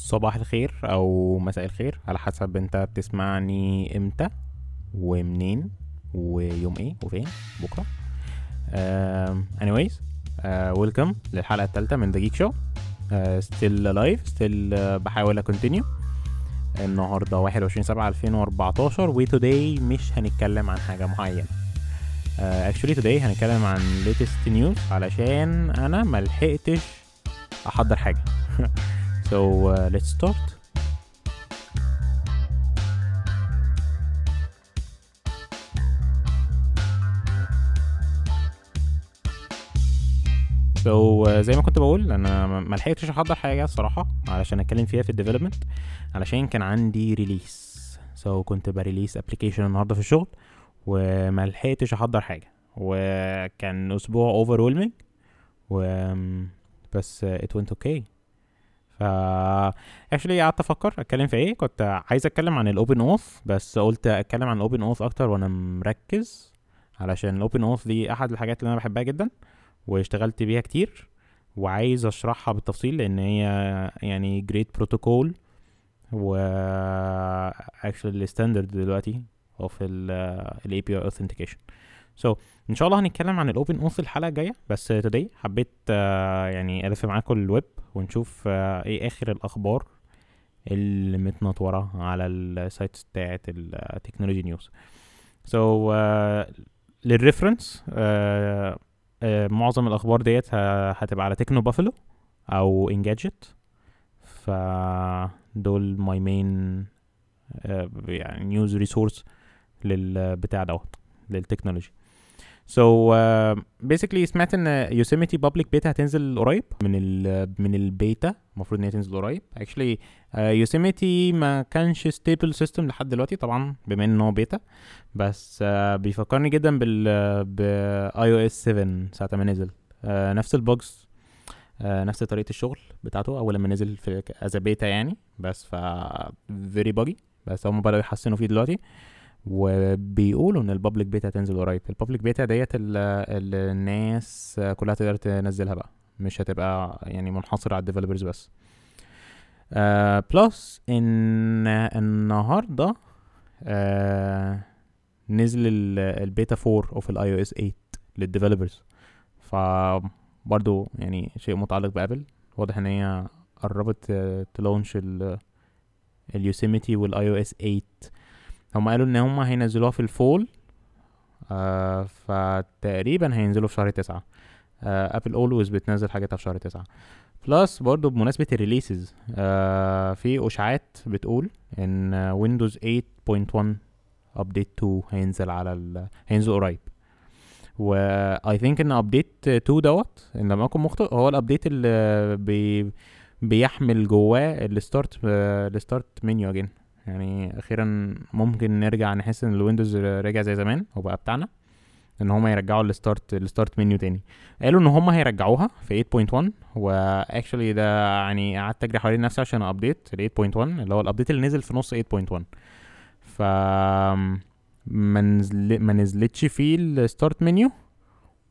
صباح الخير أو مساء الخير على حسب أنت بتسمعني إمتى ومنين ويوم إيه وفين بكرة. anyways uh, welcome للحلقة الثالثه من The Geek Show still live still بحاول أ continue النهارده 21 7 2014 و today مش هنتكلم عن حاجة معينة. Actually uh, today هنتكلم عن latest news علشان أنا ملحقتش أحضر حاجة. so uh, let's start. So, uh, زي ما كنت بقول أنا ما لحقتش أحضر حاجة الصراحة علشان أتكلم فيها في ال development علشان كان عندي release so so, كنت ب release application النهارده في الشغل وما لحقتش أحضر حاجة. وكان أسبوع over و بس it went okay. ف actually قعدت أفكر أتكلم في إيه كنت عايز أتكلم عن ال OpenAuth بس قلت أتكلم عن ال OpenAuth أكتر وأنا مركز علشان ال OpenAuth دي أحد الحاجات اللي أنا بحبها جدا واشتغلت بيها كتير وعايز أشرحها بالتفصيل لأن هي يعني great protocol و actually standard دلوقتي of ال API authentication so إن شاء الله هنتكلم عن ال OpenAuth الحلقة الجاية بس today حبيت يعني ألف معاكم الويب ونشوف uh, إيه آخر الأخبار اللي متنطورة على ال sites بتاعت ال technology news. so لل reference معظم الأخبار ديت هتبقى على Techno Buffalo أو Engadget. فدول my main يعني news resource للبتاع دوت لل technology. so basically uh, سمعت إن Yosemite public beta هتنزل قريب من ال من البيتا المفروض إن هي تنزل قريب. actually Yosemite uh, ما كانش stable system لحد دلوقتي طبعا بما إن هو بيتا. بس uh, بيفكرني جدا بال iOS 7 ساعة ما نزل. Uh, نفس ال bugs uh, نفس طريقة الشغل بتاعته أول لما نزل في as beta يعني. بس ف very buggy بس هم بدأوا يحسنوا فيه دلوقتي. وبيقولوا إن ال public beta هتنزل قريب. ال public beta ديت الناس كلها تقدر تنزلها بقى. مش هتبقى يعني منحصرة على الديفلوبرز بس. آه plus إن النهارده آه نزل البيتا 4 of ال iOS 8 لل developers فبرضو يعني شيء متعلق ب Apple. واضح إن هي قربت ت launch ال Yosemite وال iOS 8 هم قالوا إن هم هينزلوها في ال fall آه فتقريبا هينزلوا في شهر تسعة. آه Apple always بتنزل حاجاتها في شهر تسعة. plus برضو بمناسبة ال releases آه في أشاعات بتقول إن Windows 8.1 update 2 هينزل على ال... هينزل قريب. و I think إن update 2 دوت إن لم اكن مخطئ هو ال update اللي بي... بيحمل جواه ال start ال start menu again يعني أخيرا ممكن نرجع نحس إن ال Windows رجع زي زمان وبقى بتاعنا إن هما يرجعوا ال start ال start menu تاني. قالوا إن هما هيرجعوها في 8.1 و actually ده يعني قعدت أجري حوالين نفسي عشان أ update ال 8.1 اللي هو ال update اللي نزل في نص 8.1 ف ما ما نزلتش فيه ال start menu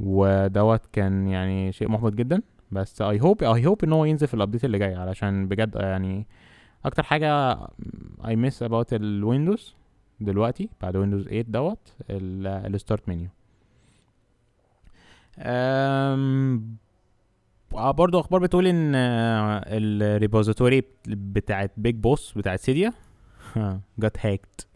ودوت كان يعني شيء محبط جدا. بس I hope I hope إن هو ينزل في ال update اللي جاي علشان بجد يعني أكتر حاجة I miss about ال Windows دلوقتي بعد Windows 8 دوت ال start menu. برضو أخبار بتقول إن ال repository بتاعت BigBoss بتاعت Cydia جت hacked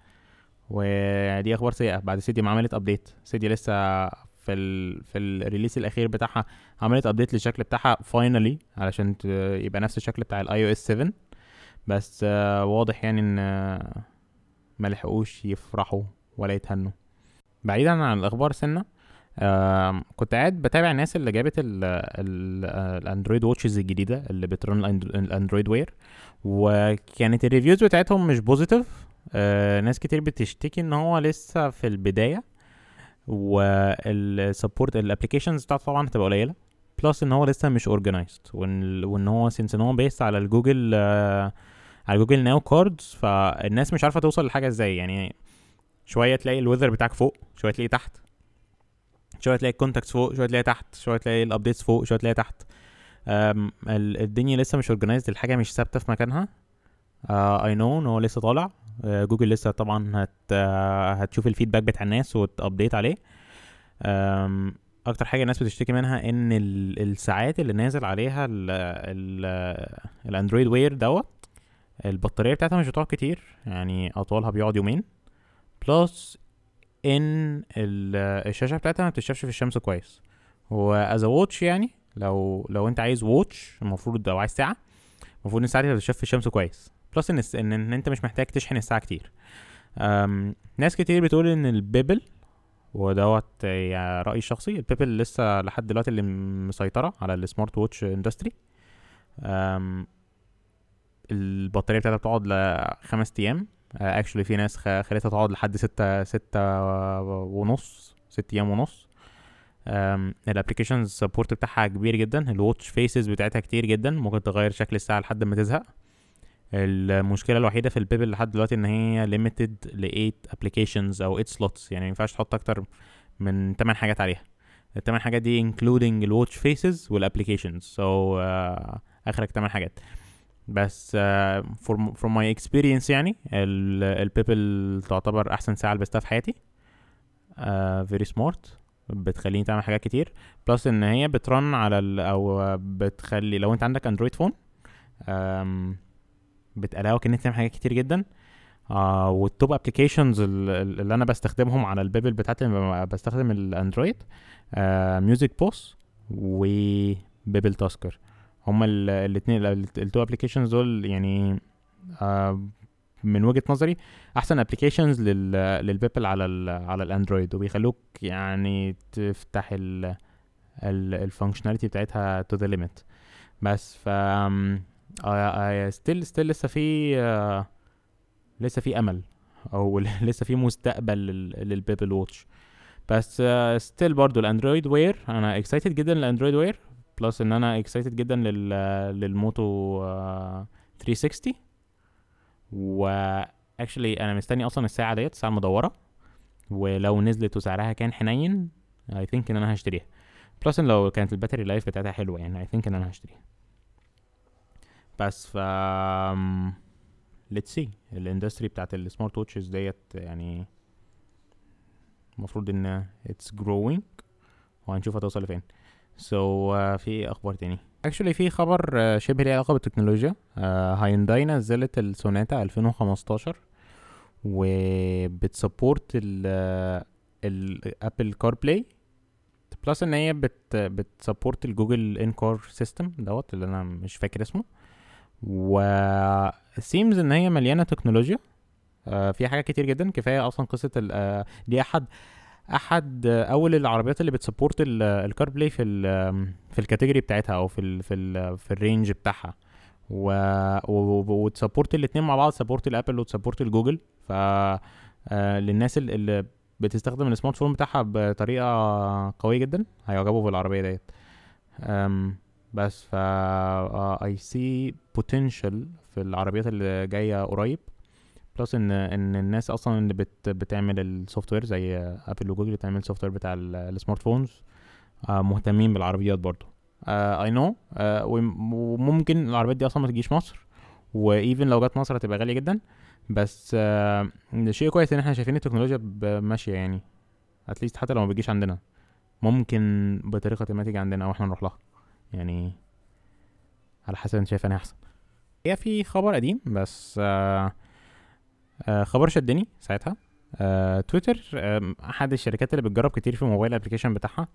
ودي أخبار سيئة. بعد Cydia ما عملت update Cydia لسه في ال في ال release الأخير بتاعها عملت update للشكل بتاعها finally علشان يبقى نفس الشكل بتاع ال iOS 7 بس آه واضح يعني إن آه ما لحقوش يفرحوا ولا يتهنوا. بعيدا عن الأخبار سنة آه كنت قاعد بتابع الناس اللي جابت ال ال ال Android watches الجديدة اللي بت run ال Android Wear وكانت ال reviews بتاعتهم مش positive آه ناس كتير بتشتكي إن هو لسه في البداية وال support ال applications بتاعته طبعا هتبقى قليلة plus إن هو لسه مش organized وإن, هو since إن هو based على الجوجل آه على Google Now cards فالناس مش عارفة توصل لحاجة إزاي. يعني شوية تلاقي ال weather بتاعك فوق شوية تلاقيه تحت شوية تلاقي ال contacts فوق شوية تلاقي تحت شوية تلاقي ال updates فوق شوية تلاقي تحت. الدنيا لسه مش organized الحاجة مش ثابتة في مكانها. I know إن هو لسه طالع. جوجل لسه طبعا هت هتشوف ال feedback بتاع الناس وت update عليه. أكتر حاجة الناس بتشتكي منها إن الساعات اللي نازل عليها ال Android Wear دوت البطارية بتاعتها مش بتقعد كتير يعني أطولها بيقعد يومين. plus إن الشاشة بتاعتها ما بتشافش في الشمس كويس. هو as watch يعني لو لو أنت عايز watch المفروض أو عايز ساعة المفروض إن الساعة دي تتشاف في الشمس كويس. plus إن ان, إن أنت مش محتاج تشحن الساعة كتير. ناس كتير بتقول إن ال Pebble ودوت يعني رأيي الشخصي ال Pebble لسه لحد دلوقتي اللي مسيطرة على ال smart watch industry البطارية بتاعتها بتقعد لخمس أيام. actually في ناس خليتها تقعد لحد ستة ستة ونص ست أيام ونص. ال applications support بتاعها كبير جدا. ال watch faces بتاعتها كتير جدا. ممكن تغير شكل الساعة لحد ما تزهق. المشكلة الوحيدة في ال Pebble لحد دلوقتي إن هي limited ل 8 applications أو 8 slots يعني ما ينفعش تحط أكتر من 8 حاجات عليها. الثمان حاجات دي including ال watch faces وال applications so آخرك 8 حاجات. بس from my experience يعني ال Pebble تعتبر أحسن ساعة لبستها في حياتي. very uh, smart بتخليني تعمل حاجات كتير. plus إن هي بترن على أو بتخلي لو أنت عندك Android phone بت allow ك إن أنت تعمل حاجات كتير جدا. آه وال top applications اللي أنا بستخدمهم على ال Pebble بتاعتي بستخدم ال Android Music Boss و Pebble Tasker هما الاثنين ال two applications دول يعني آه من وجهة نظري أحسن applications لل Pebble على ال على ال Android وبيخلوك يعني تفتح ال ال functionality بتاعتها to the limit بس ف still آه، still آه، لسه في لسه في أمل أو لسه في مستقبل لل Pebble watch بس still برضو ال Android Wear أنا excited جدا لل Android Wear plus إن أنا excited جدا لل لل Moto uh, 360 و actually أنا مستني أصلا الساعة ديت الساعة المدورة. ولو نزلت وسعرها كان حنين I think إن أنا هشتريها. plus إن لو كانت ال battery life بتاعتها حلوة يعني I think إن أنا هشتريها. بس ف let's see ال industry بتاعت ال smart watches ديت يعني المفروض إن it's growing وهنشوف هتوصل لفين. so so, uh, في أخبار تاني. actually في خبر uh, شبه ليه علاقة بالتكنولوجيا. Hyundai uh, نزلت ال Sonata 2015 وبت support ال Apple CarPlay plus إن هي بت بت support ال Google in-car system دوت اللي أنا مش فاكر اسمه. و seems إن هي مليانة تكنولوجيا. آه فيها حاجات كتير جدا. كفاية أصلا قصة آه دي أحد أحد أول العربيات اللي بت support ال CarPlay في ال في ال category بتاعتها أو في ال في ال في ال range بتاعها. و وت support الاثنين مع بعض support ال Apple وت support ال Google. ف آه للناس اللي بتستخدم ال smart phone بتاعها بطريقة قوية جدا هيعجبوا بالعربيه ديت. بس فا I see potential في العربيات اللي جاية قريب. plus إن إن الناس أصلا اللي بت بتعمل ال software زي Apple و Google بتعمل ال software بتاع ال smart phones آه مهتمين بالعربيات برضو. I uh, know uh, وممكن العربيات دي أصلا ما تجيش مصر و even لو جت مصر هتبقى غالية جدا. بس شيء كويس إن إحنا شايفين التكنولوجيا ماشية يعني. at least حتى لو ما بتجيش عندنا. ممكن بطريقة ما تيجي عندنا أو إحنا نروح لها. يعني على حسب أنت شايف أنا أحسن. هي في خبر قديم بس آه آه خبر شدني ساعتها. آه تويتر آه أحد الشركات اللي بتجرب كتير في ال mobile application بتاعها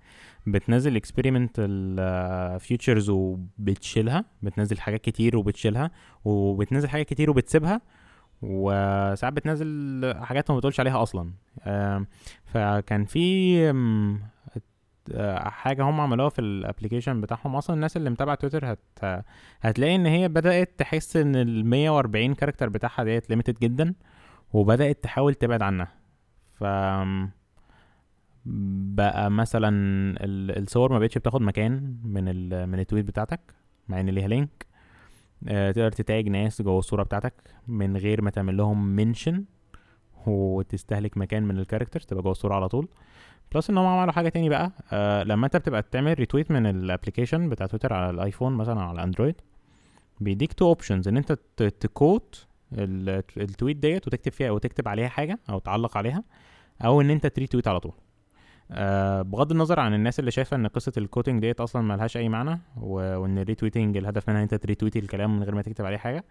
بتنزل experiment ال features وبتشيلها بتنزل حاجات كتير وبتشيلها وبتنزل حاجات كتير وبتسيبها وساعات بتنزل حاجات ما بتقولش عليها أصلا. آه فكان في حاجة هم عملوها في ال application بتاعهم. أصلا الناس اللي متابعة تويتر هت هتلاقي إن هي بدأت تحس إن ال 140 character بتاعها ديت limited جدا. وبدأت تحاول تبعد عنها. ف بقى مثلا الصور ما بقتش بتاخد مكان من ال من ال tweet بتاعتك مع إن ليها link. آه تقدر ت tag ناس جوه الصورة بتاعتك من غير ما تعمل لهم mention وتستهلك مكان من ال characters تبقى جوه الصورة على طول. plus إن هم عملوا حاجة تاني بقى. آه لما أنت بتبقى تعمل retweet من ال application بتاع تويتر على ال iPhone مثلا على ال Android بيديك two options إن أنت ت quote ال tweet ديت وتكتب فيها أو تكتب عليها حاجة أو تعلق عليها أو إن أنت ت retweet على طول. آه بغض النظر عن الناس اللي شايفة إن قصة ال quoting ديت أصلا ملهاش أي معنى وإن ال retweeting الهدف منها إن أنت ت retweet الكلام من غير ما تكتب عليه حاجة.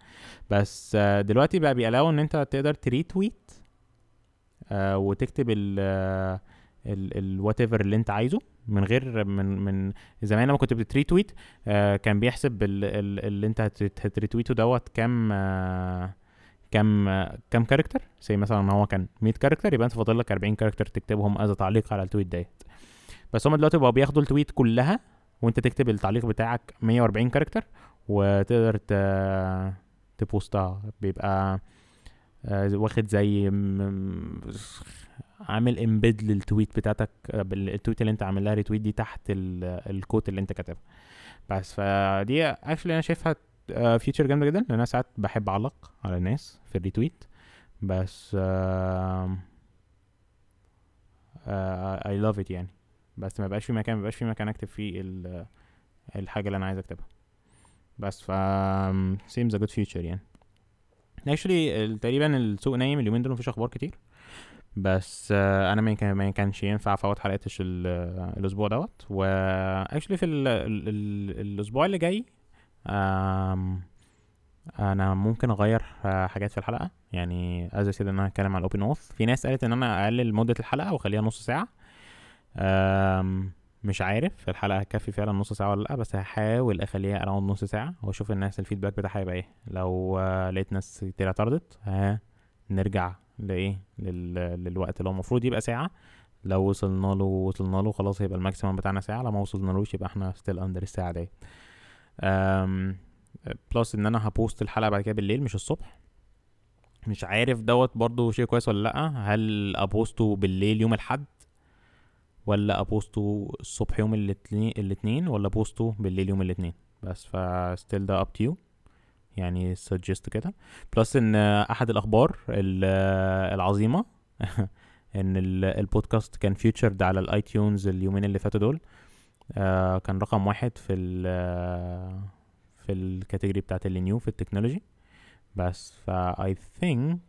بس آه دلوقتي بقى بي allow إن أنت تقدر ت retweet آه وتكتب ال ال whatever اللي أنت عايزه من غير من من زمان لما كنت بت retweet آه كان بيحسب ال- ال- اللي أنت هت- هت retweet ه دوت كام آه كام آه كام character زي مثلا هو كان 100 character يبقى أنت فاضل لك 40 character تكتبهم as تعليق على ال tweet ديت. بس هم دلوقتي بقوا بياخدوا ال tweet كلها وأنت تكتب التعليق بتاعك 140 character وتقدر ت... ت post ها. بيبقى آه، واخد زي عامل embed لل tweet بتاعتك ال tweet اللي أنت عامل لها retweet دي تحت ال- ال quote اللي أنت كاتبها. بس فدي actually أنا شايفها feature جامدة جدا لأن أنا ساعات بحب أعلق على الناس في ال retweet بس I love it يعني. بس ما بقاش في مكان ما بقاش في مكان أكتب فيه ال- الحاجة اللي أنا عايز أكتبها. بس ف seems a good feature يعني. Actually تقريبا السوق نايم اليومين دول مفيش أخبار كتير. بس آه، أنا ما كان ما كانش ينفع أفوت حلقات ال- الأسبوع دوت. و actually في ال ال ال الأسبوع اللي جاي أنا ممكن أغير آه، حاجات في الحلقة. يعني as said إن أنا هتكلم على ال OpenAuth في ناس قالت إن أنا أقلل مدة الحلقة وأخليها نص ساعة. مش عارف الحلقة هتكفي فعلا نص ساعة ولا لأ بس هحاول أخليها around نص ساعة وأشوف الناس ال feedback بتاعها هيبقى إيه. لو آه، لقيت ناس كتير اعترضت نرجع لإيه لل... للوقت اللي هو المفروض يبقى ساعة. لو وصلنا له وصلنا له خلاص هيبقى ال maximum بتاعنا ساعة لو ما وصلنالوش يبقى إحنا still under الساعة دي. أم... plus إن أنا ه post الحلقة بعد كده بالليل مش الصبح. مش عارف دوت برضو شيء كويس ولا لأ. هل ابوسته بالليل يوم الأحد؟ ولا ابوسته الصبح يوم الاثنين الاثنين ولا ابوسته بالليل يوم الاثنين؟ بس ف still ده up to يعني suggest كده. plus إن أحد الأخبار ال- العظيمة إن ال- البودكاست كان featured على ال iTunes اليومين اللي فاتوا دول. آه، كان رقم واحد في ال في ال category بتاعت اللي new في ال technology. بس فا I think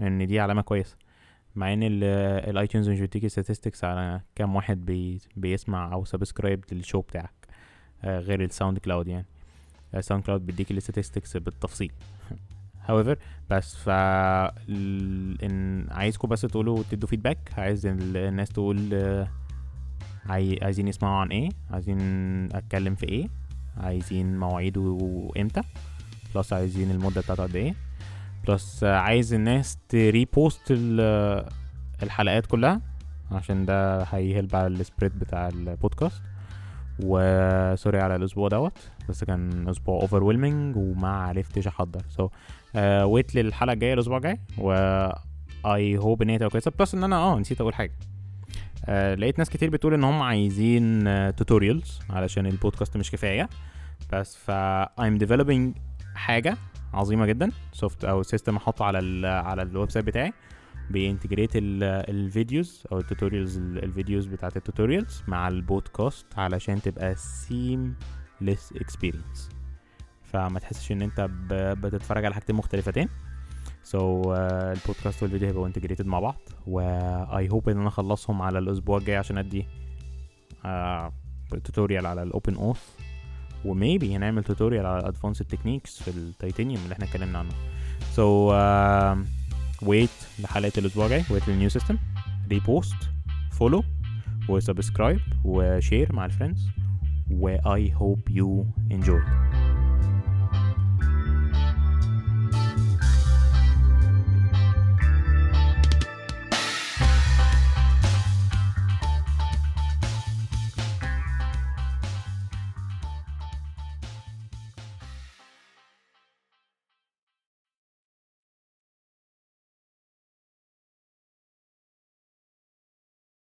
إن دي علامة كويسة. مع إن ال iTunes مش بيديك statistics على كام واحد بي بيسمع أو subscribe لل show بتاعك آه، غير ال SoundCloud يعني. ال SoundCloud بيديك ال statistics بالتفصيل. However بس ف إن عايزكم بس تقولوا تدوا feedback عايز ال- الناس تقول آه، عاي... عايزين يسمعوا عن إيه عايزين أتكلم في إيه عايزين مواعيده إمتى plus عايزين المدة بتاعته قد إيه plus عايز الناس ت repost ال- الحلقات كلها عشان ده هي help على ال spread بتاع البودكاست و sorry على الأسبوع دوت بس كان أسبوع over وما عرفتش أحضر. so so, wait للحلقة الجاية الأسبوع الجاي و I hope إن هي تبقى كويسة plus إن أنا آه نسيت أقول حاجة. آه لقيت ناس كتير بتقول إن هم عايزين tutorials علشان البودكاست مش كفاية. بس فا I'm developing حاجة عظيمة جدا soft أو system أحطه على ال على ال website بتاعي. بي integrate ال videos أو ال tutorials ال videos بتاعت ال tutorials مع البودكاست علشان تبقى seamless experience. فما تحسش إن أنت بتتفرج على حاجتين مختلفتين. so so, uh, البودكاست والفيديو هيبقوا integrated مع بعض و I hope إن أنا أخلصهم على الأسبوع الجاي عشان أدي tutorial على ال open auth و maybe هنعمل tutorial على ال advanced techniques في التيتانيوم اللي إحنا اتكلمنا عنه. so wait لحلقة الأسبوع الجاي wait لل new system repost follow و subscribe و share مع ال friends و I hope you enjoyed